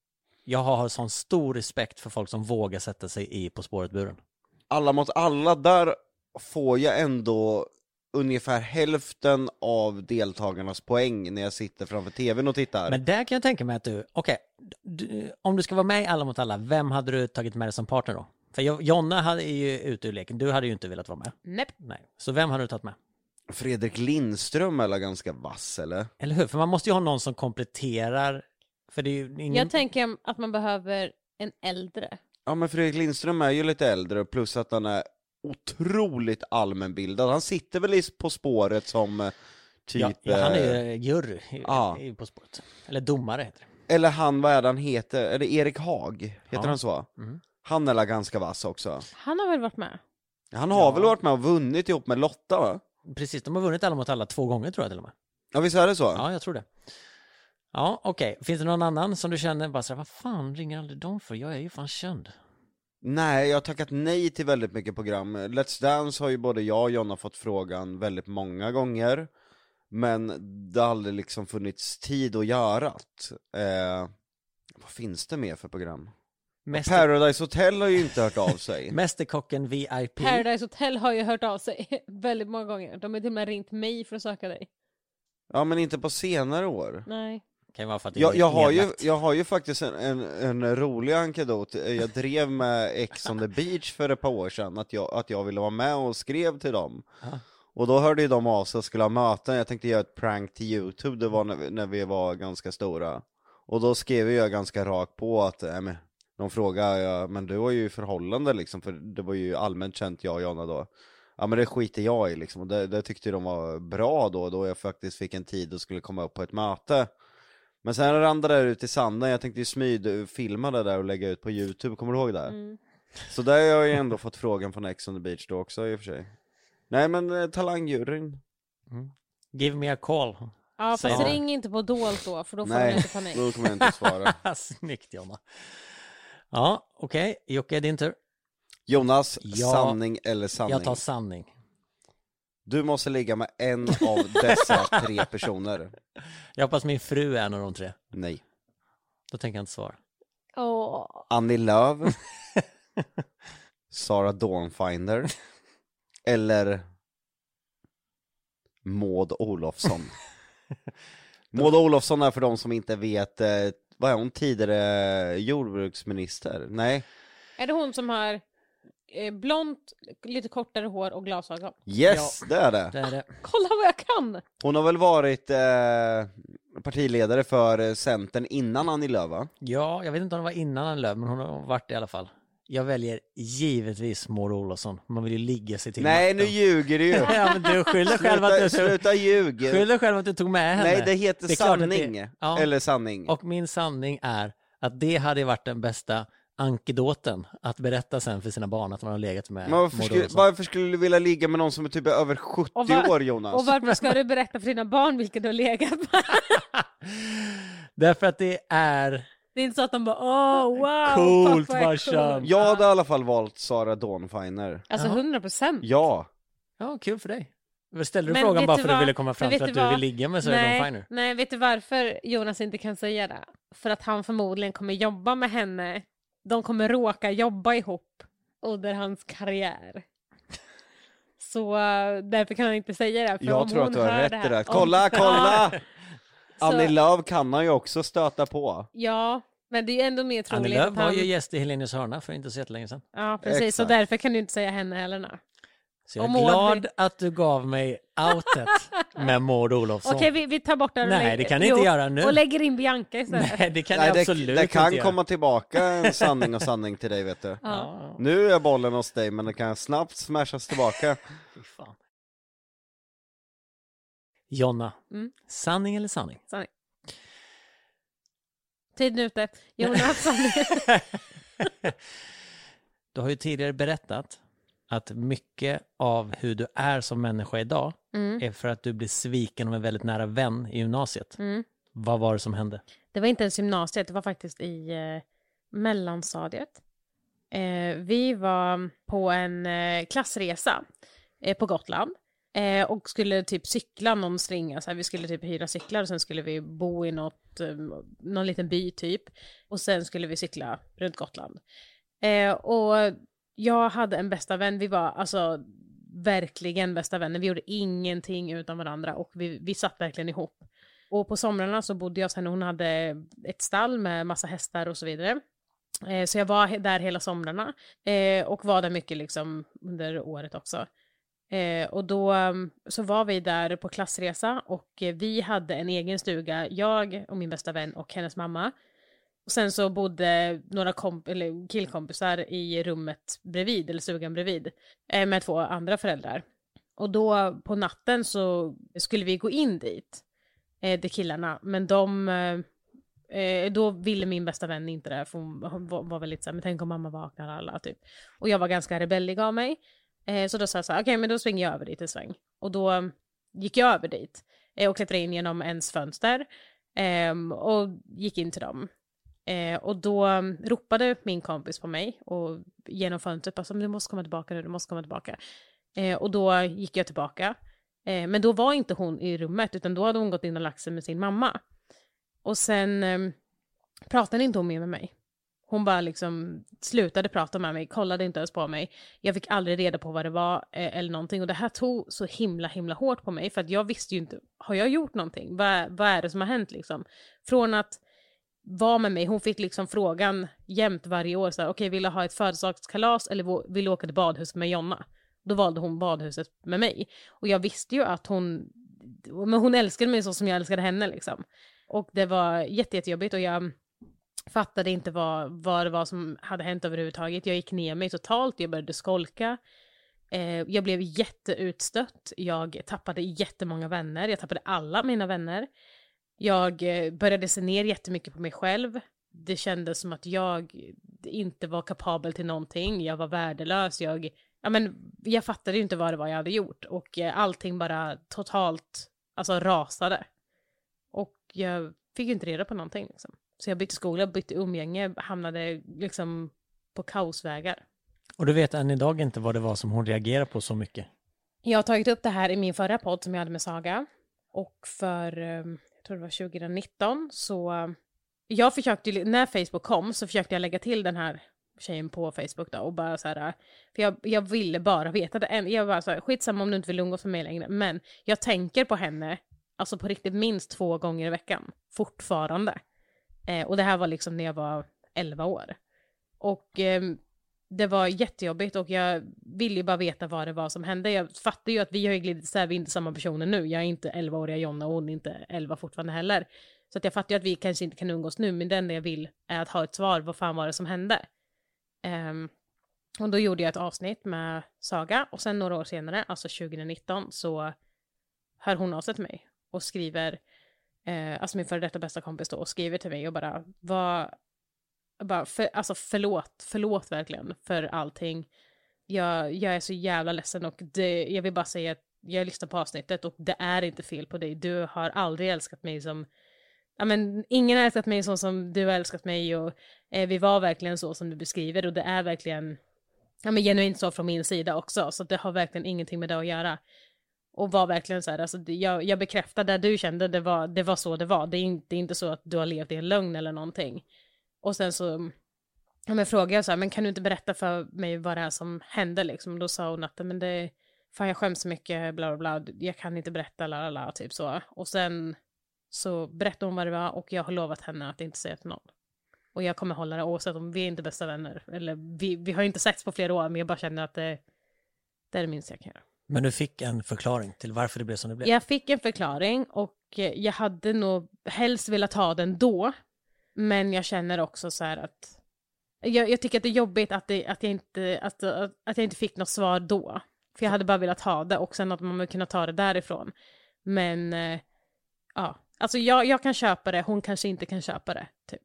Jag har sån stor respekt för folk som vågar sätta sig i På spåret-buren. Alla mot alla, där får jag ändå ungefär hälften av deltagarnas poäng när jag sitter framför tvn och tittar. Men där kan jag tänka mig att du, okej, du, om du ska vara med i Alla mot alla, vem hade du tagit med dig som partner då? För Jo- Jonna hade ju ute ur leken, du hade ju inte velat vara med. Nej. Nej. Så vem hade du tagit med? Fredrik Lindström är ganska vass eller? Eller hur? För man måste ju ha någon som kompletterar, för det är ju ingen... Jag tänker att man behöver en äldre. Ja men Fredrik Lindström är ju lite äldre plus att han är otroligt allmänbildad. Han sitter väl På spåret som eh, typ... ja, ja, han eh, är ju jury i, ja. På spåret. Eller domare heter det. Eller han, vad är det han heter? Är det Erik Haag? Heter Ja. han så? Mm. Han är väl ganska vass också. Han har väl varit med? Han har Ja. väl varit med och vunnit ihop med Lotta va? Precis, de har vunnit Alla mot alla två gånger tror jag till och med. Ja visst är det så? Ja, jag tror det. Ja, okej. Finns det någon annan som du känner bara så här, vad fan ringer aldrig de för? Jag är ju fan känd. Nej, jag har tackat nej till väldigt mycket program. Let's Dance har ju både jag och Jonna fått frågan väldigt många gånger. Men det har aldrig liksom funnits tid att göra det. Eh, vad finns det mer för program? Mäster, Paradise Hotel har ju inte hört av sig. Mästerkocken VIP. Paradise Hotel har ju hört av sig väldigt många gånger. De har till och med ringt mig för att söka dig. Ja men inte på senare år. Nej. Kan vara för att det är Jag, jag, har ju, jag har ju faktiskt en, en, en rolig ankedot. Jag drev med Ex on the beach för ett par år sedan, att jag, att jag ville vara med och skrev till dem. Och då hörde ju de av sig och skulle ha möten, jag tänkte göra ett prank till youtube, det var när vi, när vi var ganska stora. Och då skrev jag ganska rakt på att, äh, men, de frågade, ja, men du har ju förhållande liksom, för det var ju allmänt känt jag och Jonna då. Ja men det skiter jag i liksom, och det, det tyckte de var bra då, då jag faktiskt fick en tid och skulle komma upp på ett möte. Men sen rann det där ut i sanden, jag tänkte ju smyd filma det där och lägga ut på youtube, kommer du ihåg det? Mm. Så där har jag ju ändå fått frågan från Ex on the beach då också i och för sig. Nej men eh, talangjuryn, Give me a call. Ja, fast du? ring inte på dolt då, för då får man nej, inte panik. då kommer jag inte svara. Snyggt Jonna. Ja, okej. Jocke, din tur. Jonas, Ja, sanning eller sanning? Jag tar sanning. Du måste ligga med en av dessa tre personer. Jag hoppas min fru är en av de tre. Nej. Då tänker jag inte svara. Åh. Annie Lööf, Sara Dawnfinder eller Maud Olofsson. Maud Olofsson är för de som inte vet, eh, vad är hon tidigare jordbruksminister? Nej? Är det hon som har eh, blont, lite kortare hår och glasögon? Yes, det är det. Det är det. Kolla vad jag kan! Hon har väl varit eh, partiledare för eh, Centern innan Annie Lööf va? Ja, jag vet inte om det var innan han löp, men hon har varit det i alla fall. Jag väljer givetvis Maud Olofsson. Man vill ju ligga sig till Nej, nu makten. ljuger du ju! Ja, men du skyller själv att Sluta, du, sluta ljug! skyller själv att du tog med henne. Nej, det heter klart att det- sanning. ja. Eller sanning. Och min sanning är att det hade varit den bästa ankedoten att berätta sen för sina barn att man har legat med Men varför skulle, varför skulle du vilja ligga med någon som är typ över 70 Och var- år Jonas? Och varför ska du berätta för dina barn vilka du har legat med? Därför att det är... Det är inte så att de bara åh wow, Coolt, farsan. cool." Jag hade i alla fall valt Sara Dawnfiner. Alltså Ja. 100 procent. Ja. Ja, kul för dig. Ställde du Men frågan bara du för att du ville komma fram till att du vill ligga med Sarah Dawn Finer? Nej, nej, vet du varför Jonas inte kan säga det? För att han förmodligen kommer jobba med henne. De kommer råka jobba ihop under hans karriär. Så eh, därför kan han inte säga det. För Jag om tror hon att du har hör rätt det i här- det. om- Kolla, kolla! Så- Annie Lööf kan han ju också stöta på. Ja, men det är ju ändå mer Annie troligt Lööf att var han... ju gäst i Helenius hörna för inte så jättelänge sedan. Ja, precis. Så Exakt. därför kan du inte säga henne heller. Så jag är Maud- glad att du gav mig outet med Maud Olofsson. Okej, vi, vi tar bort det. och Nej, lägger- det kan ni inte Jo, göra nu. Och lägger in Bianca istället. Nej, det kan Nej, jag det, absolut det kan inte göra. komma tillbaka en sanning och sanning till dig vet du. Ja. Ja, Nu är bollen hos dig men det kan snabbt smashas tillbaka. fy fan. Jonna, Mm. sanning eller sanning? Sanning. Tiden är ute. Jonas, sanning. Du har ju tidigare berättat att mycket av hur du är som människa idag Mm. är för att du blir sviken av en väldigt nära vän i gymnasiet. Mm. Vad var det som hände? Det var inte ens gymnasiet, det var faktiskt i eh, mellanstadiet. Eh, vi var på en eh, klassresa eh, på Gotland eh, och skulle typ cykla någon stringa, så här, vi skulle typ hyra cyklar och sen skulle vi bo i något, eh, någon liten by typ och sen skulle vi cykla runt Gotland. Eh, och jag hade en bästa vän, vi var alltså verkligen bästa vänner, vi gjorde ingenting utan varandra och vi, vi satt verkligen ihop. Och på somrarna så bodde jag hos henne, hon hade ett stall med massa hästar och så vidare. Eh, så jag var där hela somrarna eh, och var där mycket liksom under året också. Eh, och då mm, så var vi där på klassresa och eh, vi hade en egen stuga, jag och min bästa vän och hennes mamma. Och sen så bodde några komp- eller killkompisar i rummet bredvid, eller stugan bredvid, eh, med två andra föräldrar. Och då på natten så skulle vi gå in dit, eh, de killarna, men de eh, eh då ville min bästa vän inte det, för hon, var, väldigt väl lite såhär, men tänk om mamma vaknar alla, typ. Och jag var ganska rebellig av mig. Eh, så då sa jag såhär, okej men då springer jag över dit en sväng. Och då gick jag över dit eh, och klättrade in genom ens fönster ehm, och gick in till dem. Eh, och då ropade min kompis på mig och genom fönstret typ bara, så, du måste komma tillbaka nu, du måste komma tillbaka. Eh, och då gick jag tillbaka. Eh, men då var inte hon i rummet, utan då hade hon gått in och lagt sig med sin mamma. Och sen eh, pratade inte hon mer med mig. Hon bara liksom slutade prata med mig, kollade inte ens på mig. Jag fick aldrig reda på vad det var eh, eller någonting. Och det här tog så himla himla hårt på mig. För att jag visste ju inte, har jag gjort någonting? Vad, vad är det som har hänt liksom? Från att var med mig, hon fick liksom frågan jämt varje år. så här, Okej, vill du ha ett födelsedagskalas eller vill du åka till badhuset med Jonna? Då valde hon badhuset med mig. Och jag visste ju att hon, men hon älskade mig så som jag älskade henne liksom. Och det var jätte, jättejobbigt och jag fattade inte vad, vad det var som hade hänt överhuvudtaget. Jag gick ner mig totalt, jag började skolka. Eh, jag blev jätteutstött, jag tappade jättemånga vänner, jag tappade alla mina vänner. Jag eh, började se ner jättemycket på mig själv. Det kändes som att jag inte var kapabel till någonting, jag var värdelös, jag, ja men jag fattade ju inte vad det var jag hade gjort och eh, allting bara totalt, alltså rasade. Och jag fick ju inte reda på någonting liksom. Så jag bytte skola, bytte umgänge, hamnade liksom på kaosvägar. Och du vet än idag inte vad det var som hon reagerade på så mycket. Jag har tagit upp det här i min förra podd som jag hade med Saga. Och för, eh, tror det var 2019, så eh, jag försökte, ju- när Facebook kom så försökte jag lägga till den här tjejen på Facebook då och bara så här, eh, för jag, jag ville bara veta det. Jag var så här, skitsamma om du inte vill umgås med mig längre, men jag tänker på henne, alltså på riktigt minst två gånger i veckan, fortfarande. Eh, och det här var liksom när jag var 11 år. Och eh, det var jättejobbigt och jag ville ju bara veta vad det var som hände. Jag fattar ju att vi har ju glidit isär, vi är inte samma personer nu. Jag är inte 11-åriga Jonna och hon är inte 11 fortfarande heller. Så att jag fattar ju att vi kanske inte kan umgås nu, men det enda jag vill är att ha ett svar, vad fan var det som hände? Um, och då gjorde jag ett avsnitt med Saga och sen några år senare, alltså 2019, så hör hon av sig till mig och skriver, eh, alltså min före detta bästa kompis då, och skriver till mig och bara, vad, bara för, alltså förlåt, förlåt verkligen för allting. Jag, jag är så jävla ledsen och det, jag vill bara säga att jag lyssnar på avsnittet och det är inte fel på dig. Du har aldrig älskat mig som Ja, men ingen har älskat mig så som du har älskat mig och eh, vi var verkligen så som du beskriver och det är verkligen ja, men genuint så från min sida också så det har verkligen ingenting med det att göra. Och var verkligen så här, alltså, jag, jag bekräftar det du kände, det var, det var så det var. Det är, inte, det är inte så att du har levt i en lögn eller någonting. Och sen så ja, men frågade jag så här, men kan du inte berätta för mig vad det är som hände liksom? Då sa hon att men det, fan jag skäms så mycket, bla bla bla, jag kan inte berätta, la la la, typ så. Och sen så berättade hon vad det var och jag har lovat henne att inte säga till någon. Och jag kommer hålla det oavsett om vi är inte bästa vänner. Eller vi, vi har inte setts på flera år men jag bara känner att det, det är det minsta jag kan göra. Men du fick en förklaring till varför det blev som det blev. Jag fick en förklaring och jag hade nog helst velat ha den då. Men jag känner också så här att jag, jag tycker att det är jobbigt att, det, att, jag inte, att, att, jag inte fick något svar då. För jag hade bara velat ha det och sen att man vill kunna ta det därifrån. Men eh, ja, alltså jag, jag kan köpa det, hon kanske inte kan köpa det. Typ.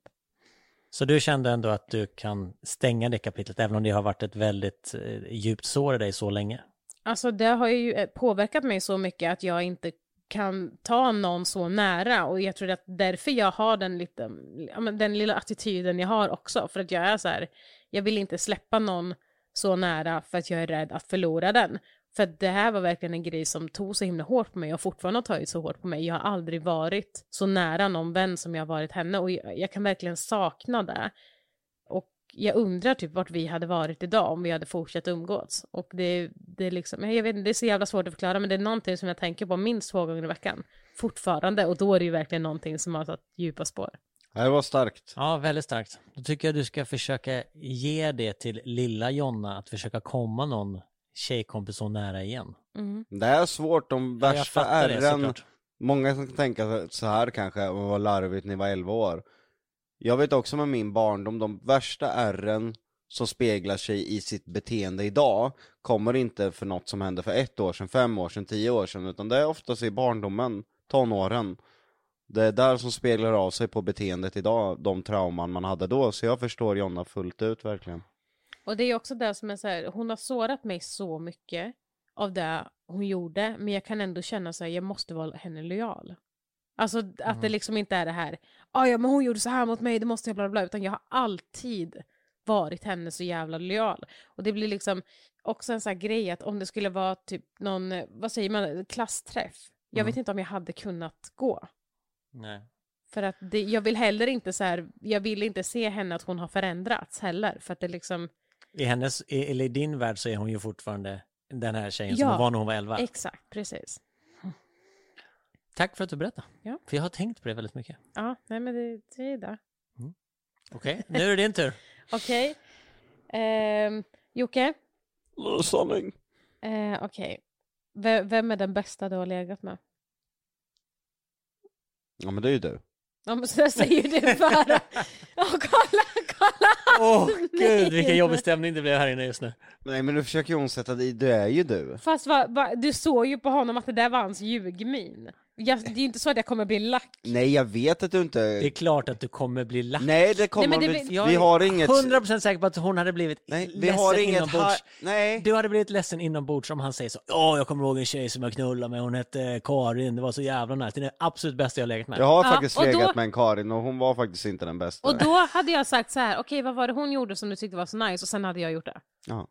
Så du kände ändå att du kan stänga det kapitlet, även om det har varit ett väldigt eh, djupt sår i dig så länge? Alltså det har ju eh, påverkat mig så mycket att jag inte kan ta någon så nära och jag tror att därför jag har den lite, den lilla attityden jag har också för att jag är så här, jag vill inte släppa någon så nära för att jag är rädd att förlora den. För att det här var verkligen en grej som tog så himla hårt på mig och fortfarande har tagit så hårt på mig. Jag har aldrig varit så nära någon vän som jag har varit henne och jag, jag kan verkligen sakna det. Jag undrar typ vart vi hade varit idag om vi hade fortsatt umgås. Och det, det är liksom, jag vet inte, det är så jävla svårt att förklara men det är någonting som jag tänker på minst två gånger i veckan. Fortfarande, och då är det ju verkligen någonting som har satt djupa spår. Det var starkt. Ja, väldigt starkt. Då tycker jag du ska försöka ge det till lilla Jonna, att försöka komma någon tjejkompis så nära igen. Mm. Det är svårt, de värsta ärren, många som kan tänka så här kanske, vad larvigt ni var 11 år. Jag vet också med min barndom, de värsta ärren som speglar sig i sitt beteende idag, kommer inte för något som hände för ett år sedan, fem år sedan, tio år sedan, utan det är oftast i barndomen, tonåren. Det är där som speglar av sig på beteendet idag, de trauman man hade då, så jag förstår Jonna fullt ut verkligen. Och det är också det som är så här, hon har sårat mig så mycket av det hon gjorde, men jag kan ändå känna så här, jag måste vara henne lojal. Alltså att det liksom inte är det här, "Ah, ja men hon gjorde så här mot mig, det måste jag bla bla bla, utan jag har alltid varit henne så jävla lojal. Och det blir liksom också en sån här grej att om det skulle vara typ någon, vad säger man, klassträff, jag vet inte om jag hade kunnat gå. Nej. För att det, jag vill heller inte så här, jag vill inte se henne att hon har förändrats heller, för att det liksom, I hennes, i- eller i din värld så är hon ju fortfarande den här tjejen Ja, som hon var när hon var 11. exakt, precis. Tack för att du berättade. Ja. För jag har tänkt på det väldigt mycket. Ja, nej men det, det är det. Okej, nu är det din tur. Okej. Ehm, Jocke, Sanning. eh, okej. V- vem är den bästa du har legat med? Ja men det är ju du. Ja, men så säger du bara. Ja, kolla, kolla! Åh Nej. gud, vilken jobbig stämning det blev här inne just nu. Nej men nu försöker hon sätta dig, det är ju du. Fast va, va, du såg ju på honom att det där var hans ljugmin. Jag, det är ju inte så att jag kommer bli lack. Nej jag vet att du inte... Det är klart att du kommer bli lack. Nej det kommer Nej, men det vi, blir- Jag vi är har inget... 100% säker på att hon hade blivit Nej, vi ledsen har inget inombords. Nej. Du hade blivit ledsen inombords om han säger så. Ja, jag kommer ihåg en tjej som jag knullade med, hon hette Karin, det var så jävla nice. Det är det absolut bästa jag har legat med. Jag har Ja, faktiskt och då- legat med en Karin och hon var faktiskt inte den bästa. Och då hade jag sagt så här, okej vad var det hon gjorde som du tyckte var så nice? Och sen hade jag gjort det. Ja.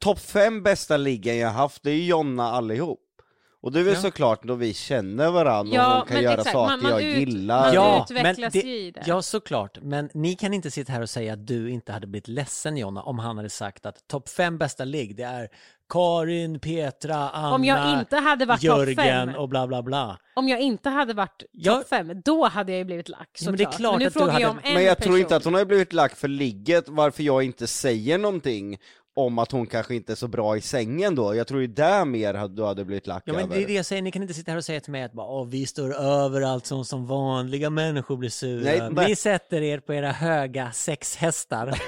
Topp fem bästa liggen jag haft, det är ju Jonna allihop. Och det är väl Ja. såklart då vi känner varandra Ja, och hon kan men göra exakt, saker man- man jag ut- gillar. man Ja, utvecklas men ju i det. Ja, såklart. Men ni kan inte sitta här och säga att du inte hade blivit ledsen Jonna om han hade sagt att topp fem bästa ligg, det är Karin, Petra, Anna, Om jag inte hade varit Jörgen och bla bla bla. om jag inte hade varit topp fem, då hade jag ju blivit lack Ja, men det är såklart. klart nu att du frågar jag hade- om en Men jag person. tror inte att hon har blivit lack för ligget, varför jag inte säger någonting om att hon kanske inte är så bra i sängen då. Jag tror ju där mer du hade blivit lack Ja men över. det är det jag säger, ni kan inte sitta här och säga till mig att bara, Åh, vi står över allt som, som vanliga människor blir sura. Nej, nej. Ni sätter er på era höga sexhästar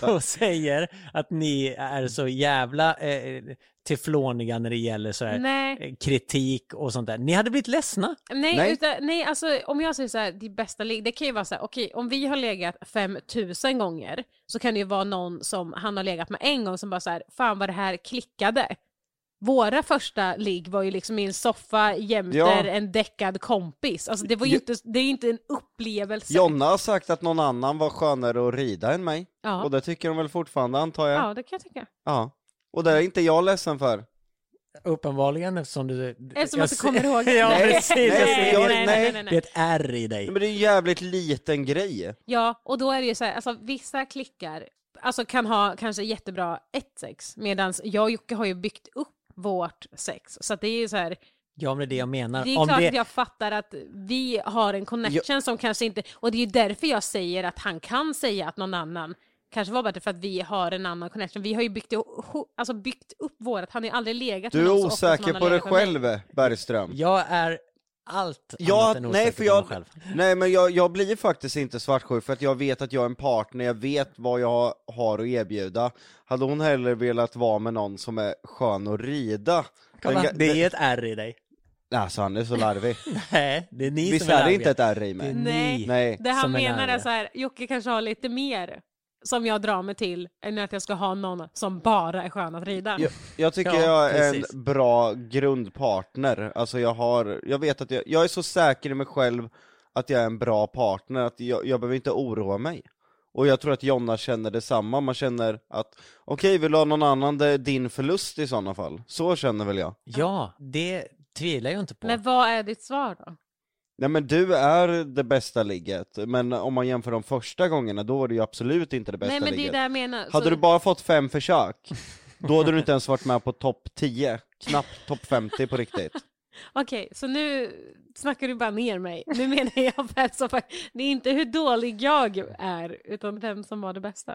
och säger att ni är så jävla eh, tefloniga när det gäller så här, eh, kritik och sånt där. Ni hade blivit ledsna. Nej, Nej. Utan, nej, alltså om jag säger så här, det bästa ligg, det kan ju vara så här, okej, om vi har legat 5000 gånger så kan det ju vara någon som han har legat med en gång som bara så här, fan vad det här klickade. Våra första ligg var ju liksom i en soffa jämte Ja. en däckad kompis. Alltså det var ju inte, det är ju inte en upplevelse. Jonna har sagt att någon annan var skönare att rida än mig. Ja. Och det tycker de väl fortfarande antar jag? ja, det kan jag tycka. Ja. Och det är inte jag ledsen för. Uppenbarligen eftersom du... Eftersom jag du kommer ihåg. ja Nej, precis, nej, jag ser jag- nej, nej. nej, nej, Det är nej. ett R i dig. Men det är en jävligt liten grej. Ja, och då är det ju så här, alltså vissa klickar alltså, kan ha kanske jättebra ett sex, medan jag och Jocke har ju byggt upp vårt sex. Så att det är ju så här, Ja men det är det jag menar. det är Om klart det... att jag fattar att vi har en connection som kanske inte, och det är ju därför jag säger att han kan säga att någon annan kanske var bättre för att vi har en annan connection. Vi har ju byggt, alltså byggt upp vårat, han har ju aldrig legat Du är osäker på dig mig. själv, Bergström. Jag är allt Ja, annat än nej för på mig jag, själv. nej men jag, jag blir faktiskt inte svartsjuk för att jag vet att jag är en partner, jag vet vad jag har att erbjuda. Hade hon hellre velat vara med någon som är skön att rida? Kolla, Den det är ett R i dig. Alltså han är så larvig. Nej, det är ni Visst som är är det larviga. inte ett R i Det är mig? Nej. ni. Nej. Det han menar är larviga. så här, Jocke kanske har lite mer som jag drar mig till än att jag ska ha någon som bara är skön att rida. Jag, jag tycker Ja, jag är precis. en bra grundpartner, alltså jag har, jag vet att jag, jag är så säker i mig själv att jag är en bra partner, att jag, jag behöver inte oroa mig. Och jag tror att Jonna känner detsamma, man känner att okej, vill du ha någon annan, det är din förlust i sådana fall. Så känner väl jag. Ja, det tvivlar jag inte på. Men vad är ditt svar då? Nej men du är det bästa ligget, men om man jämför de första gångerna, då var det ju absolut inte det bästa Nej men det är ligget. det jag menar. Hade Så- du bara fått fem försök, då hade du inte ens varit med på topp 10, knappt topp 50 på riktigt. Okej, så nu snackar du bara ner mig. Nu menar jag vem som Det är inte hur dålig jag är, utan vem som var det bästa.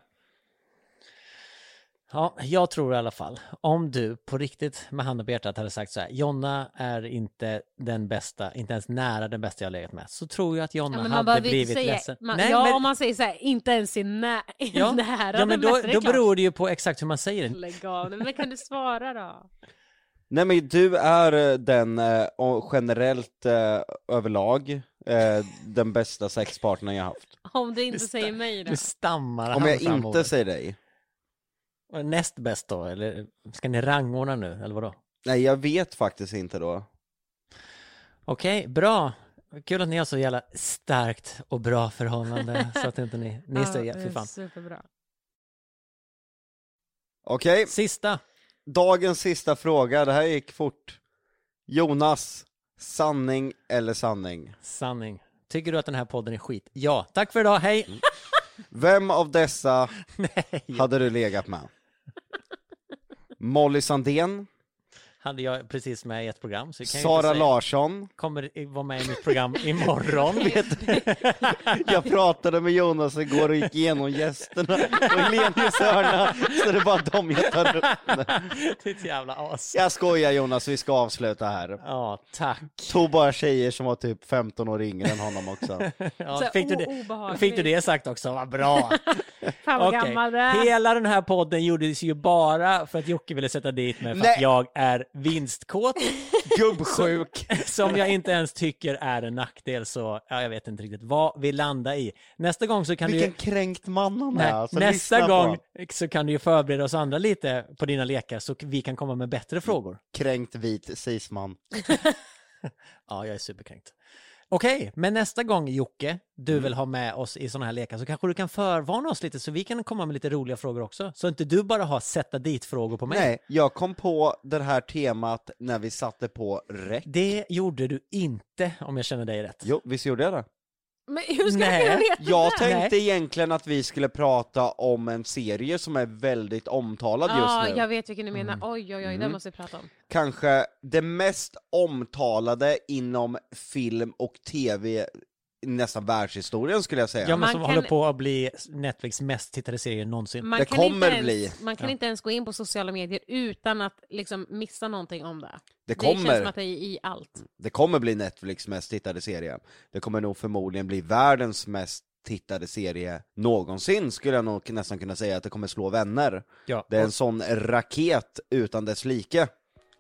Ja, jag tror i alla fall, om du på riktigt med handen på hjärtat hade sagt så här, Jonna är inte den bästa, inte ens nära den bästa jag har legat med, så tror jag att Jonna Ja, men man hade blivit säga, ledsen. man, Nej, ja, men- om man säger så här, inte ens i nä ja, nära ja, men den då, bästa, då klart. beror det ju på exakt hur man säger det. Lägg av men kan du svara då? Nej men du är eh, den, eh, generellt eh, överlag, eh, den bästa sexpartnern jag haft. Om du inte Du säger mig då? Du stammar Om jag inte säger dig. Näst bäst då, eller ska ni rangordna nu, eller vadå? Nej jag vet faktiskt inte då. Okej, bra. Kul att ni har så jävla starkt och bra förhållande, så att inte ni, ni det fy fan. Superbra. Okej, Sista. dagens sista fråga, det här gick fort. Jonas, sanning eller sanning? Sanning. Tycker du att den här podden är skit? Ja. Tack för idag, hej! Vem av dessa Nej. hade du legat med? Molly Sandén, hade jag precis med i ett program, så jag kan Sara säga. Larsson, Kommer vara med i mitt program imorgon. Jag pratade med Jonas igår och gick igenom gästerna och Helenius hörna, så det är bara dem jag tar upp. Det är ett jävla as. Jag skojar Jonas, vi ska avsluta här. Ja, tack. Tog bara tjejer som var typ 15 år yngre än honom också. Ja, fick, du det, fick du det sagt också? Vad bra. Fan vad Okej. gammal. Hela den här podden gjordes ju bara för att Jocke ville sätta dit mig för Nej. att jag är vinstkåt, Gubbsjuk! som jag inte ens tycker är en nackdel, så ja, jag vet inte riktigt vad vi landar i. Nästa gång så kan Vilken du kränkt man han är. Alltså, nästa gång så kan du ju förbereda oss andra lite på dina lekar så vi kan komma med bättre frågor. Kränkt vit cisman. Ja, jag är superkränkt. Okej, men nästa gång Jocke, du Mm. vill ha med oss i sådana här lekar så kanske du kan förvarna oss lite så vi kan komma med lite roliga frågor också. Så inte du bara har sätta dit-frågor på mig. Nej, jag kom på det här temat när vi satte på räck. Det gjorde du inte om jag känner dig rätt. Jo, visst gjorde jag det? Men hur ska Nej, jag veta Jag tänkte egentligen att vi skulle prata om en serie som är väldigt omtalad Ja, just nu. jag vet vilken du menar. Oj, oj, oj, den måste vi prata om. Kanske det mest omtalade inom film och tv nästan världshistorien skulle jag säga. Ja, men Man som kan- håller på att bli Netflix mest tittade serie någonsin. Man Det kan kommer inte ens, bli. Man kan inte ens gå in på sociala medier utan att liksom missa någonting om det. Det Det känns kommer. som att det är i allt. Det kommer bli Netflix mest tittade serie. Det kommer nog förmodligen bli världens mest tittade serie någonsin, skulle jag nog nästan kunna säga att det kommer slå vänner. Ja, Det är en sån raket utan dess like.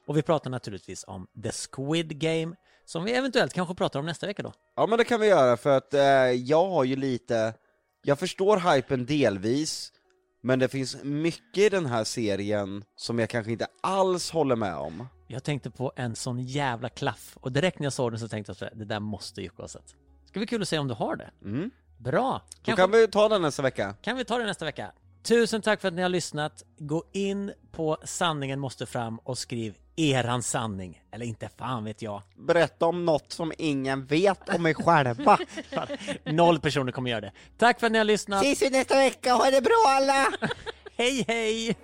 och vi pratar naturligtvis om The Squid Game, som vi eventuellt kanske pratar om nästa vecka då. Ja men det kan vi göra för att eh, jag har ju lite, jag förstår hypen delvis, men det finns mycket i den här serien som jag kanske inte alls håller med om. Jag tänkte på en sån jävla klaff och direkt när jag såg den så tänkte jag att det där måste Jocke ha sett. Ska bli kul att se om du har det. Mm. Bra! Då Kanske kan vi ta den nästa vecka. kan vi ta det nästa vecka. Tusen tack för att ni har lyssnat. Gå in på sanningen måste fram och skriv eran sanning. Eller inte fan vet jag. Berätta om något som ingen vet om er själva. Noll personer kommer göra det. Tack för att ni har lyssnat. Ses vi nästa vecka, ha det bra alla! Hej hej!